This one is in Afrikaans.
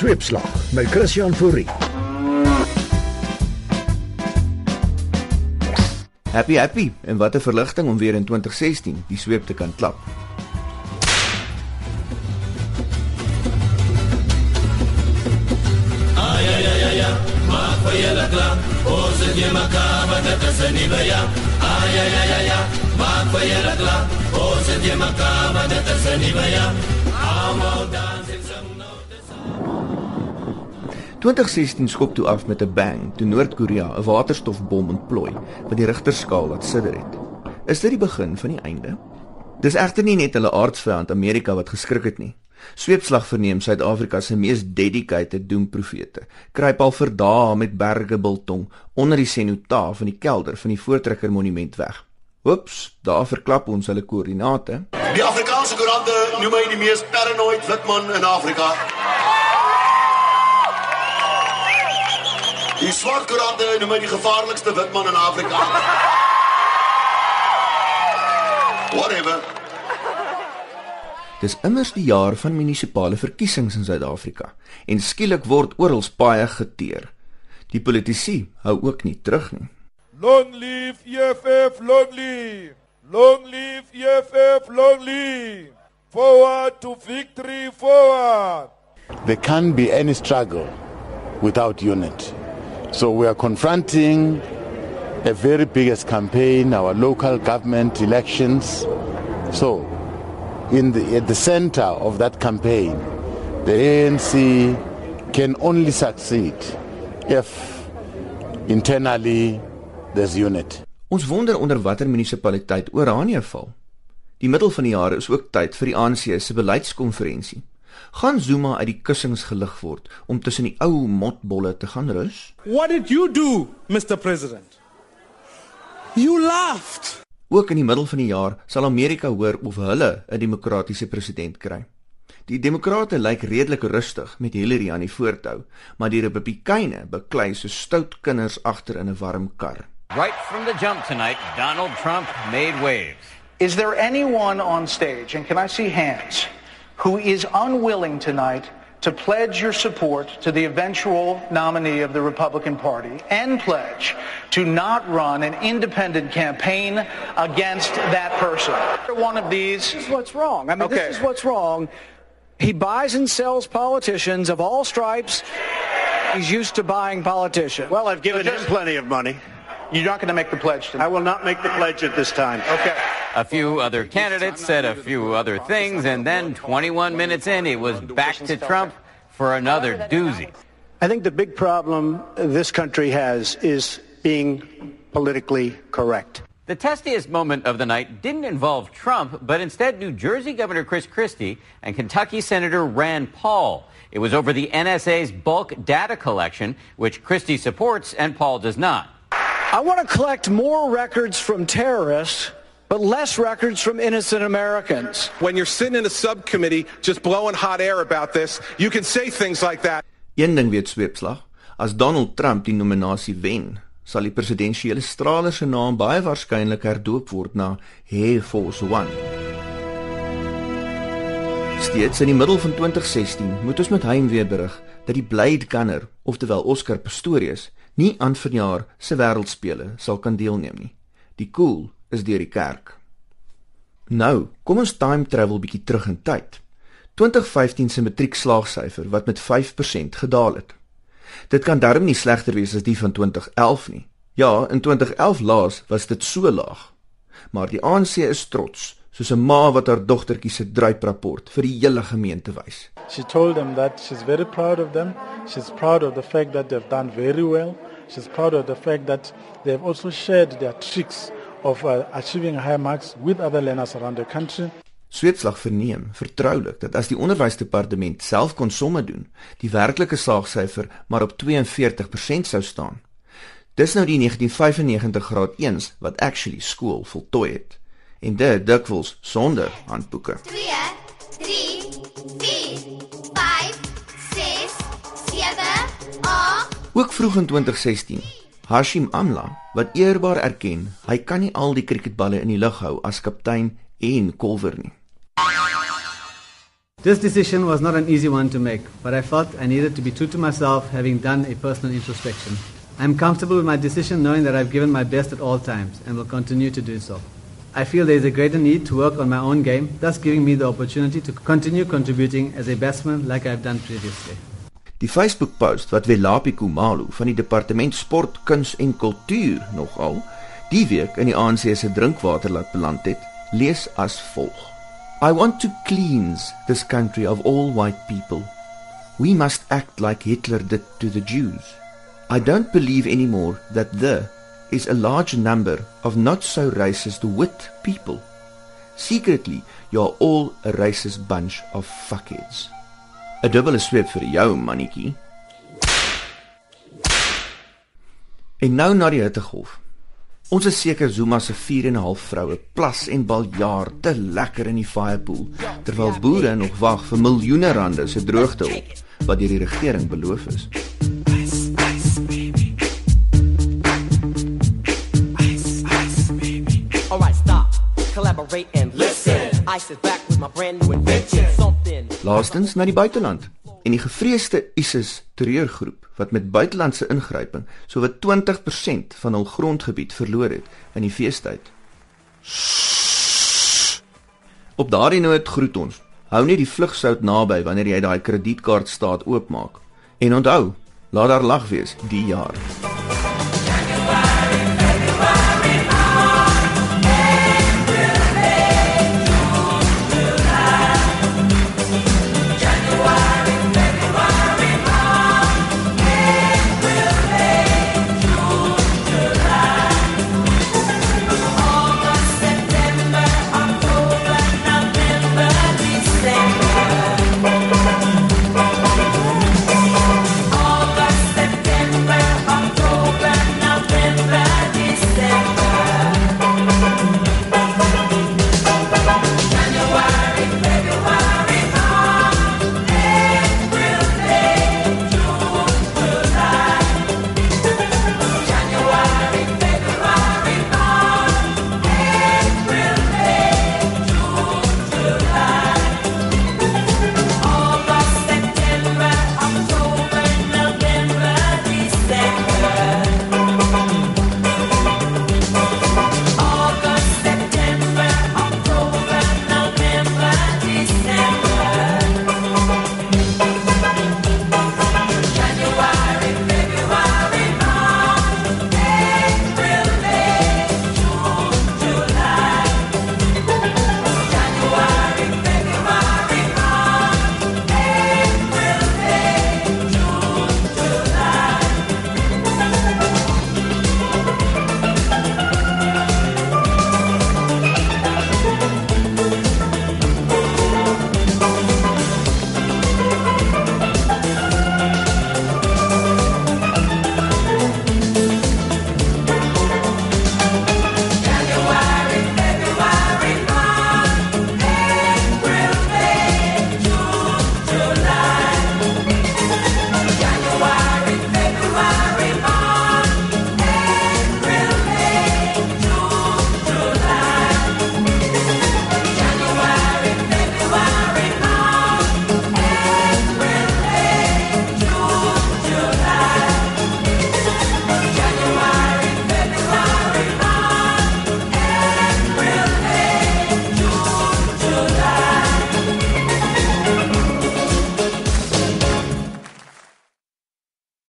Sweepslag met Christian Fourie. Happy happy en wat 'n verligting om weer in 2016 die sweep te kan klap. Maak vir julle klaar. Ons het jy mekaar wat dit is 'n nuwe jaar. Almal dans en sing nou dis 2016 skop toe af met 'n bang toe Noord-Korea 'n waterstofbom ontplooi wat die Richterskaal laat sidder het. Is dit die begin van die einde? Dis egter nie net hulle aardsvyand Amerika wat geskrik het nie. Sweepslag verneem Suid-Afrika se mees dedicated doemprofete. Kruip al vir dae met berge biltong onder die senota van die kelder van die Voortrekker Monument weg. Oeps, daar verklap ons hulle koördinate. Die Afrikaanse koerante noem my die mees paranoid wit man in Afrika. Die swart koerante noem my die gevaarlikste wit man in Afrika. Whatever. Dis immers die jaar van munisipale verkiesings in Suid-Afrika en skielik word oral baie geteer. Die politici hou ook nie terug nie. Long live EFF, long live. Long live EFF, long live. Forward to victory, forward. There can't be any struggle without unity. So we are confronting a very biggest campaign, our local government elections. So in the, at the center of that campaign, the ANC can only succeed if internally there's unit. Ons wonder onder watter munisipaliteit Oranje val. Die middel van die jaar is ook tyd vir die ANC se beleidskonferensie. Gaan Zuma uit die kussings gelig word om tussen die ou motbolle te gaan rus? What did you do, Mr President? You laughed. Ook in die middel van die jaar sal Amerika hoor of hulle 'n demokratiese president kry. Die demokrate lyk redelik rustig met Hillary aan die voortou, maar die republikeine beklei so stout kinders agter in 'n warm kar. Right from the jump tonight, Donald Trump made waves. Is there anyone on stage, and can I see hands, who is unwilling tonight to pledge your support to the eventual nominee of the Republican Party and pledge to not run an independent campaign against that person? One of these. This is what's wrong. I mean, Okay. this is what's wrong. He buys and sells politicians of all stripes. He's used to buying politicians. Well, I've given So him plenty of money. You're not going to make the pledge tonight. I will not make the pledge at this time. Okay. A few other candidates said a few other things, and then 21 minutes in, it was back to Trump for another doozy. I think the big problem this country has is being politically correct. The testiest moment of the night didn't involve Trump, but instead New Jersey Governor Chris Christie and Kentucky Senator Rand Paul. It was over the NSA's bulk data collection, which Christie supports and Paul does not. I want to collect more records from terrorists, but less records from innocent Americans. When you're sitting in a subcommittee just blowing hot air about this, you can say things like that. Een ding weet sweepslag, as Donald Trump die nominasie wen, sal die presidensiële straler se naam baie waarskynlik herdoop word na Air Force 1. Steeds in die middel van 2016 moet ons met heimwee berig dat die Blade Gunner, oftewel Oscar Pistorius, nie aan vanjaar se wêreldspele sal kan deelneem nie. Die koel is deur die kerk. Nou, kom ons time travel bietjie terug in tyd. 2015 se matriekslaagsyfer wat met 5% gedaal het. Dit kan darm nie slegter wees as die van 2011 nie. Ja, in 2011 laas was dit so laag. Maar die ANC is trots, soos 'n ma wat haar dogtertjie se druiprapport vir die hele gemeente wys. She told them that she's very proud of them. She's proud of the fact that they've done very well. She's proud of the fact that they've also shared their tricks of uh, achieving high marks with other learners around the country. Sweetslag verneem vertroulik dat as die onderwysdepartement self kon somme doen, die werklike slaagsyfer maar op 42% sou staan. Dis nou die 1995 graad 1 wat actually skool voltooi het en dit dikwels sonder handboeke. 2 3 4 5 6 7 8 Ook vroeg in 2016, Hashim Amla wat eerbaar erken hy kan nie al die cricketballe in die lug hou as kaptein en kolwer nie. This decision was not an easy one to make, but I felt I needed to be true to myself having done a personal introspection. I am comfortable with my decision knowing that I've given my best at all times and will continue to do so. I feel there is a greater need to work on my own game, thus giving me the opportunity to continue contributing as a batsman like I've done previously. Die Facebook-post wat Welapi Kumalo van die Departement Sport, Kuns en Kultuur nogal die week in die ANC se drinkwater laat beland het, lees as volg: I want to cleanse this country of all white people. We must act like Hitler did to the Jews. I don't believe anymore that the is a large number of not so racist wit people. Secretly, you are all a racist bunch of fuckheads. 'n Dubbele sweep vir jou, mannetjie. En nou na die hittegolf. Ons is seker Zuma se 4 en 'n half vroue plas en baljaar te lekker in die firepool terwyl boere nog wag vir miljoene rande se droogtehulp wat deur die regering beloof is. collaborate and listen. Ice is back with my brand new invention. Something. Laastens na die buiteland. En die gevreesde ISIS terreurgroep wat met buitelandse ingryping sowat 20% van hul grondgebied verloor het in die feestyd. Op daardie noot groet ons. Hou net die vlugsout naby wanneer jy daai kredietkaart staat oopmaak. En onthou, laat daar lag wees die jaar.